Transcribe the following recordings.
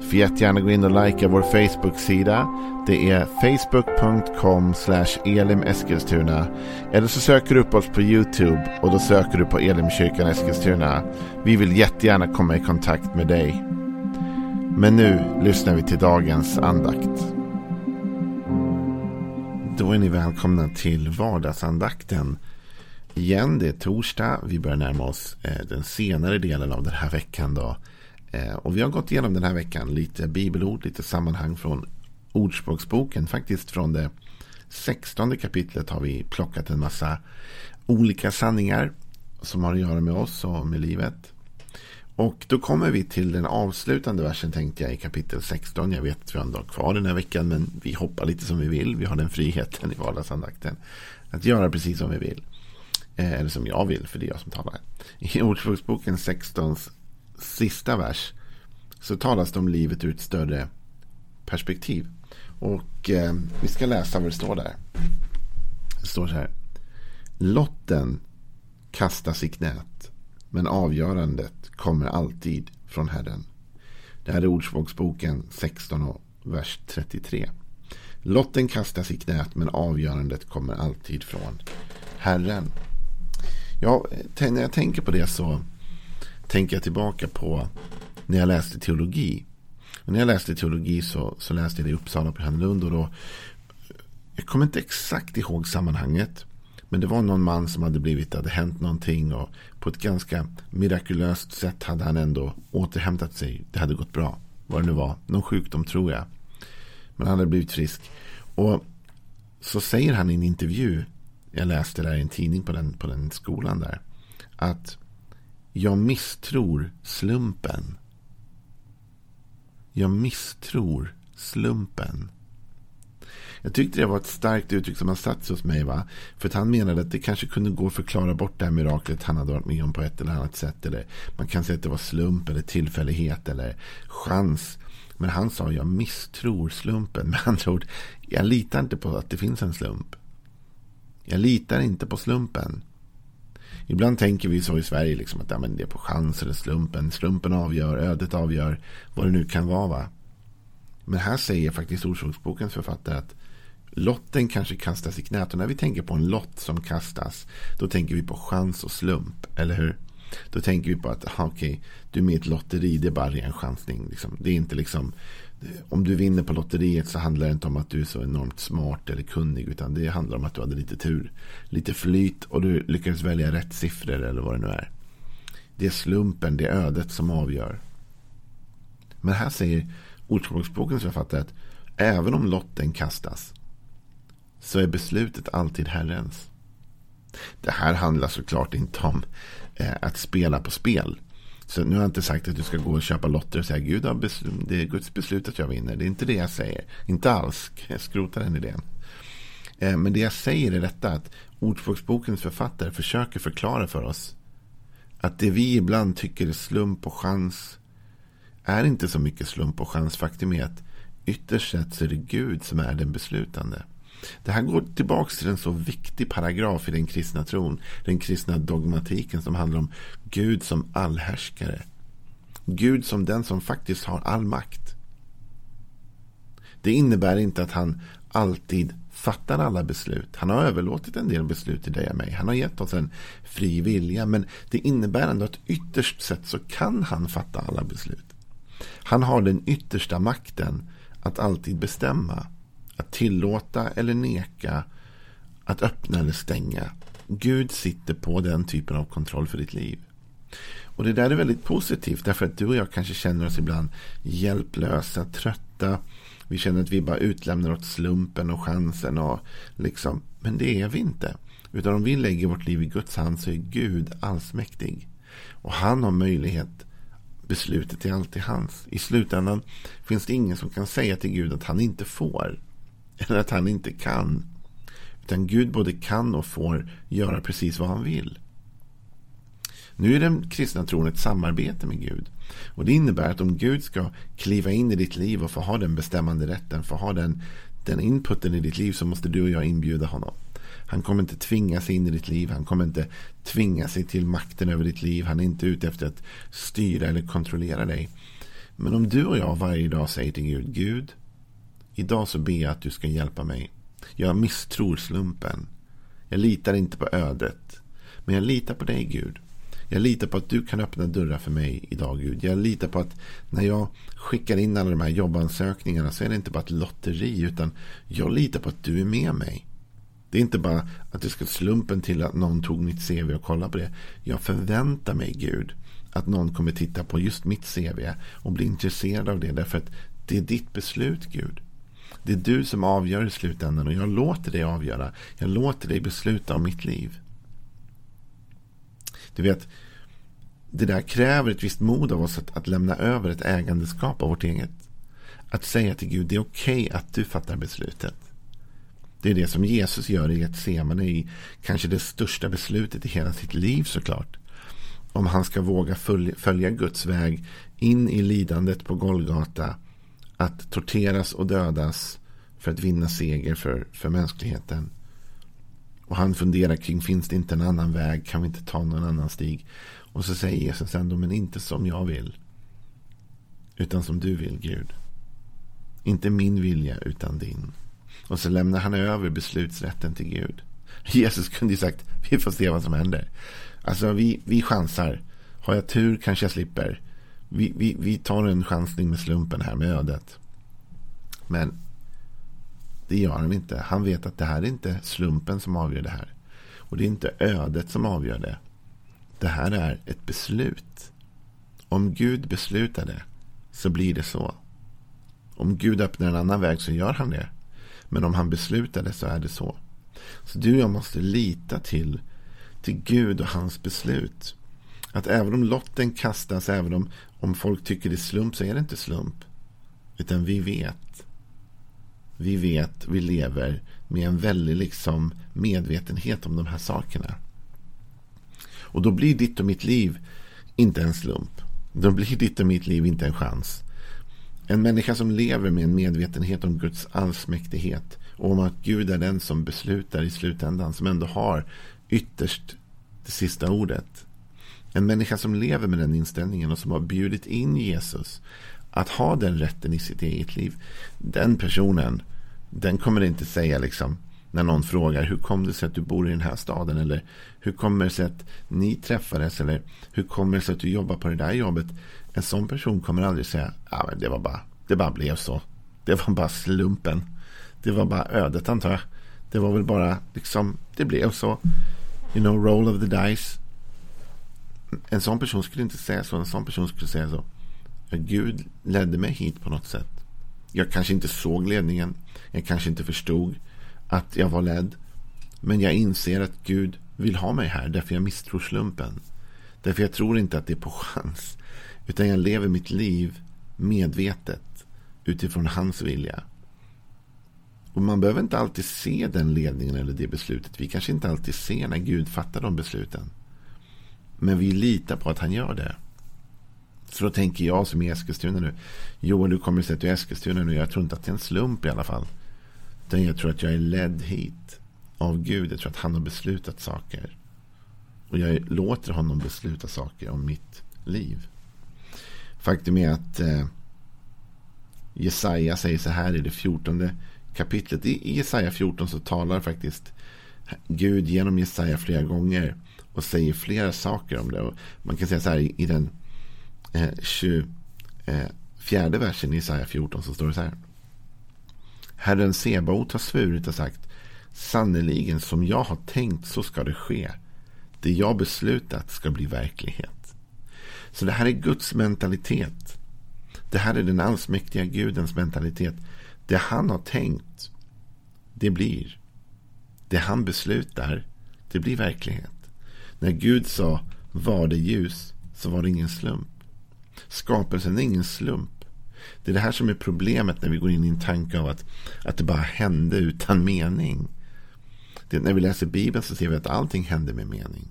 Får jättegärna gå in och likea vår Facebook-sida. Det är facebook.com elimeskilstuna. Eller så söker du upp oss på YouTube och då söker du på Elimkyrkan Eskilstuna. Vi vill jättegärna komma i kontakt med dig. Men nu lyssnar vi till dagens andakt. Då är ni välkomna till vardagsandakten. Igen, det är torsdag. Vi börjar närma oss eh, den senare delen av den här veckan. Då. Eh, och vi har gått igenom den här veckan lite bibelord, lite sammanhang från Ordspråksboken. Faktiskt från det sextonde kapitlet har vi plockat en massa olika sanningar som har att göra med oss och med livet. Och då kommer vi till den avslutande versen tänkte jag i kapitel 16. Jag vet att vi har en dag kvar den här veckan men vi hoppar lite som vi vill. Vi har den friheten i vardagsandakten. Att göra precis som vi vill. Eh, eller som jag vill för det är jag som talar. I Ordspråksboken 16 sista vers så talas det om livet ur ett större perspektiv. Och eh, vi ska läsa vad det står där. Det står så här. Lotten kastas i knät. Men avgörandet kommer alltid från Herren. Det här är Ordspråksboken 16 och vers 33. Lotten kastas i knät men avgörandet kommer alltid från Herren. Ja, eh, när jag tänker på det så tänker jag tillbaka på när jag läste teologi. Och när jag läste teologi så, så läste jag det i Uppsala på Johannelund. Och då, jag kommer inte exakt ihåg sammanhanget. Men det var någon man som hade blivit, det hade hänt någonting och på ett ganska mirakulöst sätt hade han ändå återhämtat sig. Det hade gått bra. Vad det nu var. Någon sjukdom tror jag. Men han hade blivit frisk. Och så säger han i en intervju. Jag läste det i en tidning på den, på den skolan där. Att jag misstror slumpen. Jag misstror slumpen. Jag tyckte det var ett starkt uttryck som har satt sig hos mig. Va? För att han menade att det kanske kunde gå att förklara bort det här miraklet han hade varit med om på ett eller annat sätt. Eller man kan säga att det var slump eller tillfällighet eller chans. Men han sa jag misstror slumpen. Med andra ord, jag litar inte på att det finns en slump. Jag litar inte på slumpen. Ibland tänker vi så i Sverige liksom att ja, men det är på chans eller slumpen. Slumpen avgör, ödet avgör, vad det nu kan vara. Va? Men här säger faktiskt Ordspråksbokens författare att lotten kanske kastas i knät. Och när vi tänker på en lott som kastas, då tänker vi på chans och slump, eller hur? Då tänker vi på att, aha, okej, du är med i ett lotteri, det är bara ren chansning. Liksom. Det är inte liksom, om du vinner på lotteriet så handlar det inte om att du är så enormt smart eller kunnig. Utan det handlar om att du hade lite tur, lite flyt och du lyckades välja rätt siffror eller vad det nu är. Det är slumpen, det är ödet som avgör. Men här säger Ordspråksbokens författare att även om lotten kastas så är beslutet alltid Herrens. Det här handlar såklart inte om eh, att spela på spel. Så nu har jag inte sagt att du ska gå och köpa lotter och säga Gud har det är Guds beslut att jag vinner. Det är inte det jag säger. Inte alls. Jag skrotar den idén. Eh, men det jag säger är detta att Ordspråksbokens författare försöker förklara för oss att det vi ibland tycker är slump och chans är inte så mycket slump och chans. Faktum är att ytterst sett så är det Gud som är den beslutande. Det här går tillbaka till en så viktig paragraf i den kristna tron. Den kristna dogmatiken som handlar om Gud som allhärskare. Gud som den som faktiskt har all makt. Det innebär inte att han alltid fattar alla beslut. Han har överlåtit en del beslut till dig och mig. Han har gett oss en fri vilja. Men det innebär ändå att ytterst sett så kan han fatta alla beslut. Han har den yttersta makten att alltid bestämma. Att tillåta eller neka. Att öppna eller stänga. Gud sitter på den typen av kontroll för ditt liv. Och det där är väldigt positivt. Därför att du och jag kanske känner oss ibland hjälplösa, trötta. Vi känner att vi bara utlämnar åt slumpen och chansen. Och liksom. Men det är vi inte. Utan om vi lägger vårt liv i Guds hand så är Gud allsmäktig. Och han har möjlighet Beslutet är alltid hans. I slutändan finns det ingen som kan säga till Gud att han inte får. Eller att han inte kan. Utan Gud både kan och får göra precis vad han vill. Nu är den kristna tron ett samarbete med Gud. Och Det innebär att om Gud ska kliva in i ditt liv och få ha den bestämmande rätten, få ha den, den inputen i ditt liv så måste du och jag inbjuda honom. Han kommer inte tvinga sig in i ditt liv. Han kommer inte tvinga sig till makten över ditt liv. Han är inte ute efter att styra eller kontrollera dig. Men om du och jag varje dag säger till Gud, Gud, idag så ber jag att du ska hjälpa mig. Jag misstror slumpen. Jag litar inte på ödet. Men jag litar på dig Gud. Jag litar på att du kan öppna dörrar för mig idag Gud. Jag litar på att när jag skickar in alla de här jobbansökningarna så är det inte bara ett lotteri utan jag litar på att du är med mig. Det är inte bara att det ska slumpen till att någon tog mitt CV och kollade på det. Jag förväntar mig Gud att någon kommer titta på just mitt CV och bli intresserad av det därför att det är ditt beslut Gud. Det är du som avgör i slutändan och jag låter dig avgöra. Jag låter dig besluta om mitt liv. Du vet, det där kräver ett visst mod av oss att, att lämna över ett ägandeskap av vårt eget. Att säga till Gud, det är okej okay att du fattar beslutet. Det är det som Jesus gör i Getsemane i kanske det största beslutet i hela sitt liv såklart. Om han ska våga följa Guds väg in i lidandet på Golgata. Att torteras och dödas för att vinna seger för, för mänskligheten. Och han funderar kring, finns det inte en annan väg? Kan vi inte ta någon annan stig? Och så säger Jesus ändå, men inte som jag vill. Utan som du vill, Gud. Inte min vilja, utan din. Och så lämnar han över beslutsrätten till Gud. Jesus kunde ju sagt, vi får se vad som händer. Alltså vi, vi chansar. Har jag tur kanske jag slipper. Vi, vi, vi tar en chansning med slumpen här med ödet. Men det gör han inte. Han vet att det här är inte slumpen som avgör det här. Och det är inte ödet som avgör det. Det här är ett beslut. Om Gud beslutar det så blir det så. Om Gud öppnar en annan väg så gör han det. Men om han beslutar det så är det så. Så du och jag måste lita till, till Gud och hans beslut. Att även om lotten kastas, även om, om folk tycker det är slump så är det inte slump. Utan vi vet. Vi vet, vi lever med en väldig liksom medvetenhet om de här sakerna. Och då blir ditt och mitt liv inte en slump. Då blir ditt och mitt liv inte en chans. En människa som lever med en medvetenhet om Guds allsmäktighet och om att Gud är den som beslutar i slutändan, som ändå har ytterst det sista ordet. En människa som lever med den inställningen och som har bjudit in Jesus att ha den rätten i sitt eget liv. Den personen, den kommer inte säga liksom när någon frågar hur kom det sig att du bor i den här staden eller hur kommer det sig att ni träffades eller hur kommer det sig att du jobbar på det där jobbet. En sån person kommer aldrig säga ja, men det var bara det bara blev så. Det var bara slumpen. Det var bara ödet antar jag. Det var väl bara liksom det blev så. You know, roll of the dice. En sån person skulle inte säga så. En sån person skulle säga så. Gud ledde mig hit på något sätt. Jag kanske inte såg ledningen. Jag kanske inte förstod att jag var ledd. Men jag inser att Gud vill ha mig här därför jag misstror slumpen. Därför jag tror inte att det är på chans. Utan jag lever mitt liv medvetet utifrån hans vilja. Och man behöver inte alltid se den ledningen eller det beslutet. Vi kanske inte alltid ser när Gud fattar de besluten. Men vi litar på att han gör det. Så då tänker jag som är i Eskilstuna nu. Joel, du kommer sett till Eskilstuna nu. Jag tror inte att det är en slump i alla fall. Utan jag tror att jag är ledd hit av Gud. Jag tror att han har beslutat saker. Och jag låter honom besluta saker om mitt liv. Faktum är att eh, Jesaja säger så här i det fjortonde kapitlet. I Jesaja 14 så talar faktiskt Gud genom Jesaja flera gånger. Och säger flera saker om det. Och man kan säga så här i den eh, 24 eh, versen i Jesaja 14 så står det så här. Herren Sebaot har svurit och sagt Sannerligen som jag har tänkt så ska det ske. Det jag beslutat ska bli verklighet. Så det här är Guds mentalitet. Det här är den allsmäktiga Gudens mentalitet. Det han har tänkt, det blir. Det han beslutar, det blir verklighet. När Gud sa var det ljus så var det ingen slump. Skapelsen är ingen slump. Det är det här som är problemet när vi går in i en tanke av att, att det bara hände utan mening. Det, när vi läser Bibeln så ser vi att allting hände med mening.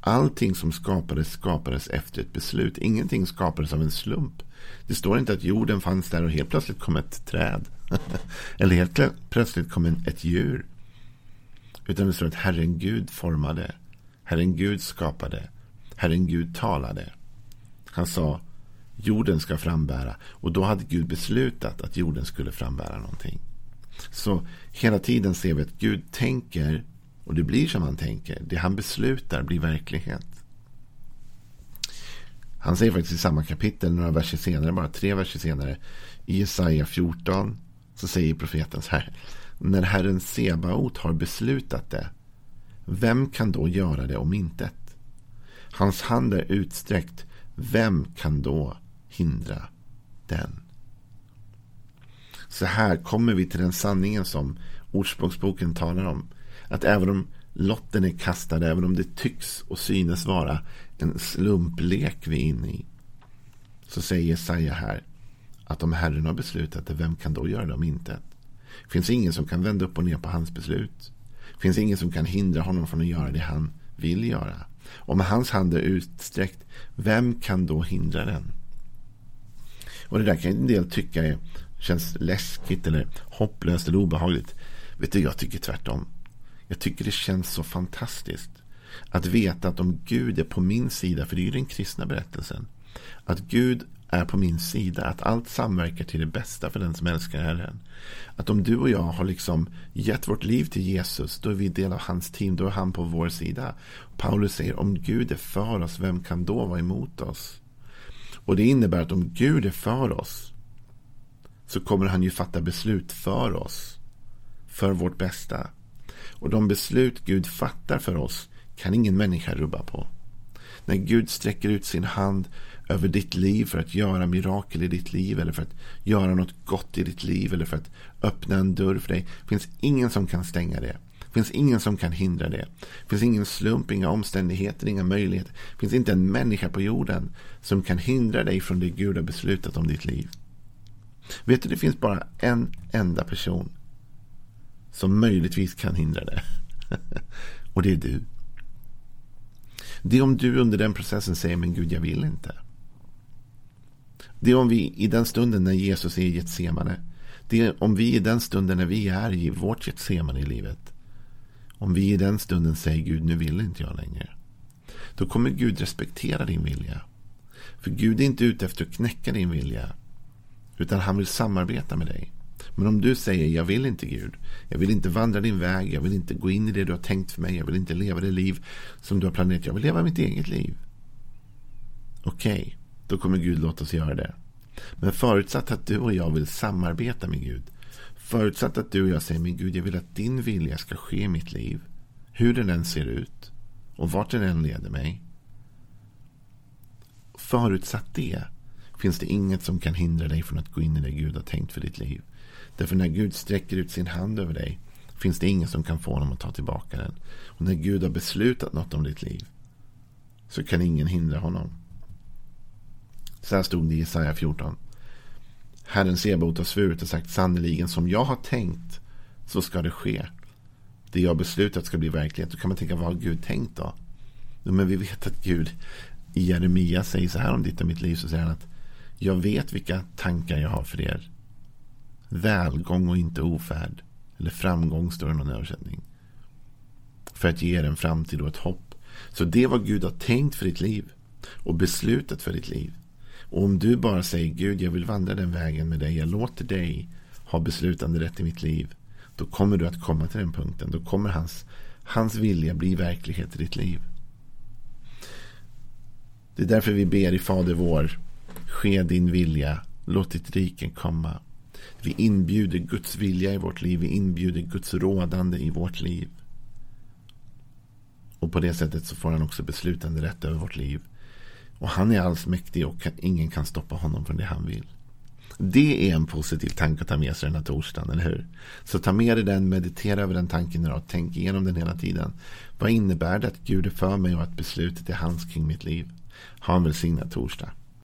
Allting som skapades skapades efter ett beslut. Ingenting skapades av en slump. Det står inte att jorden fanns där och helt plötsligt kom ett träd. Eller helt plötsligt kom ett djur. Utan det står att Herren Gud formade. Herren Gud skapade. Herren Gud talade. Han sa jorden ska frambära. Och då hade Gud beslutat att jorden skulle frambära någonting. Så hela tiden ser vi att Gud tänker och det blir som han tänker. Det han beslutar blir verklighet. Han säger faktiskt i samma kapitel, några verser senare, bara tre verser senare, i Jesaja 14, så säger profeten så här. När Herren Sebaot har beslutat det, vem kan då göra det om intet? Hans hand är utsträckt, vem kan då hindra den? Så här kommer vi till den sanningen som Ordspråksboken talar om. Att även om lotten är kastad, även om det tycks och synes vara en slumplek vi är inne i. Så säger Jesaja här att om Herren har beslutat det, vem kan då göra det om intet? Det finns ingen som kan vända upp och ner på hans beslut. Det finns ingen som kan hindra honom från att göra det han vill göra. Om hans hand är utsträckt, vem kan då hindra den? Och det där kan en del tycka är, känns läskigt eller hopplöst eller obehagligt. Vet du, jag tycker tvärtom. Jag tycker det känns så fantastiskt. Att veta att om Gud är på min sida, för det är ju den kristna berättelsen. Att Gud är på min sida, att allt samverkar till det bästa för den som älskar Herren. Att om du och jag har liksom gett vårt liv till Jesus, då är vi del av hans team, då är han på vår sida. Paulus säger, om Gud är för oss, vem kan då vara emot oss? Och det innebär att om Gud är för oss, så kommer han ju fatta beslut för oss. För vårt bästa. Och de beslut Gud fattar för oss kan ingen människa rubba på. När Gud sträcker ut sin hand över ditt liv för att göra mirakel i ditt liv eller för att göra något gott i ditt liv eller för att öppna en dörr för dig. Det finns ingen som kan stänga det. Det finns ingen som kan hindra det. Det finns ingen slump, inga omständigheter, inga möjligheter. Det finns inte en människa på jorden som kan hindra dig från det Gud har beslutat om ditt liv. Vet du, det finns bara en enda person som möjligtvis kan hindra det. Och det är du. Det är om du under den processen säger men Gud jag vill inte. Det är om vi i den stunden när Jesus är i Getsemane. Det är om vi i den stunden när vi är i vårt Getsemane i livet. Om vi i den stunden säger Gud nu vill inte jag längre. Då kommer Gud respektera din vilja. För Gud är inte ute efter att knäcka din vilja. Utan han vill samarbeta med dig. Men om du säger jag vill inte Gud. Jag vill inte vandra din väg. Jag vill inte gå in i det du har tänkt för mig. Jag vill inte leva det liv som du har planerat. Jag vill leva mitt eget liv. Okej, okay, då kommer Gud låta oss göra det. Men förutsatt att du och jag vill samarbeta med Gud. Förutsatt att du och jag säger, men Gud, jag vill att din vilja ska ske i mitt liv. Hur den än ser ut. Och vart den än leder mig. Förutsatt det finns det inget som kan hindra dig från att gå in i det Gud har tänkt för ditt liv. Därför när Gud sträcker ut sin hand över dig finns det ingen som kan få honom att ta tillbaka den. Och när Gud har beslutat något om ditt liv så kan ingen hindra honom. Så här stod det i Jesaja 14. Herren Sebot har svurit och sagt sannerligen som jag har tänkt så ska det ske. Det jag beslutat ska bli verklighet. Då kan man tänka vad har Gud tänkt då? Men vi vet att Gud i Jeremia säger så här om ditt och mitt liv. Så säger han att jag vet vilka tankar jag har för er välgång och inte ofärd. Eller framgång står det i någon översättning. För att ge er en framtid och ett hopp. Så det är vad Gud har tänkt för ditt liv. Och beslutat för ditt liv. Och om du bara säger Gud jag vill vandra den vägen med dig. Jag låter dig ha beslutande rätt i mitt liv. Då kommer du att komma till den punkten. Då kommer hans, hans vilja bli verklighet i ditt liv. Det är därför vi ber i Fader vår. Ske din vilja. Låt ditt rike komma. Vi inbjuder Guds vilja i vårt liv. Vi inbjuder Guds rådande i vårt liv. Och på det sättet så får han också beslutande rätt över vårt liv. Och han är allsmäktig och ingen kan stoppa honom från det han vill. Det är en positiv tanke att ta med sig den här torsdagen, eller hur? Så ta med dig den, meditera över den tanken idag, tänk igenom den hela tiden. Vad innebär det att Gud är för mig och att beslutet är hans kring mitt liv? Ha en välsignad torsdag.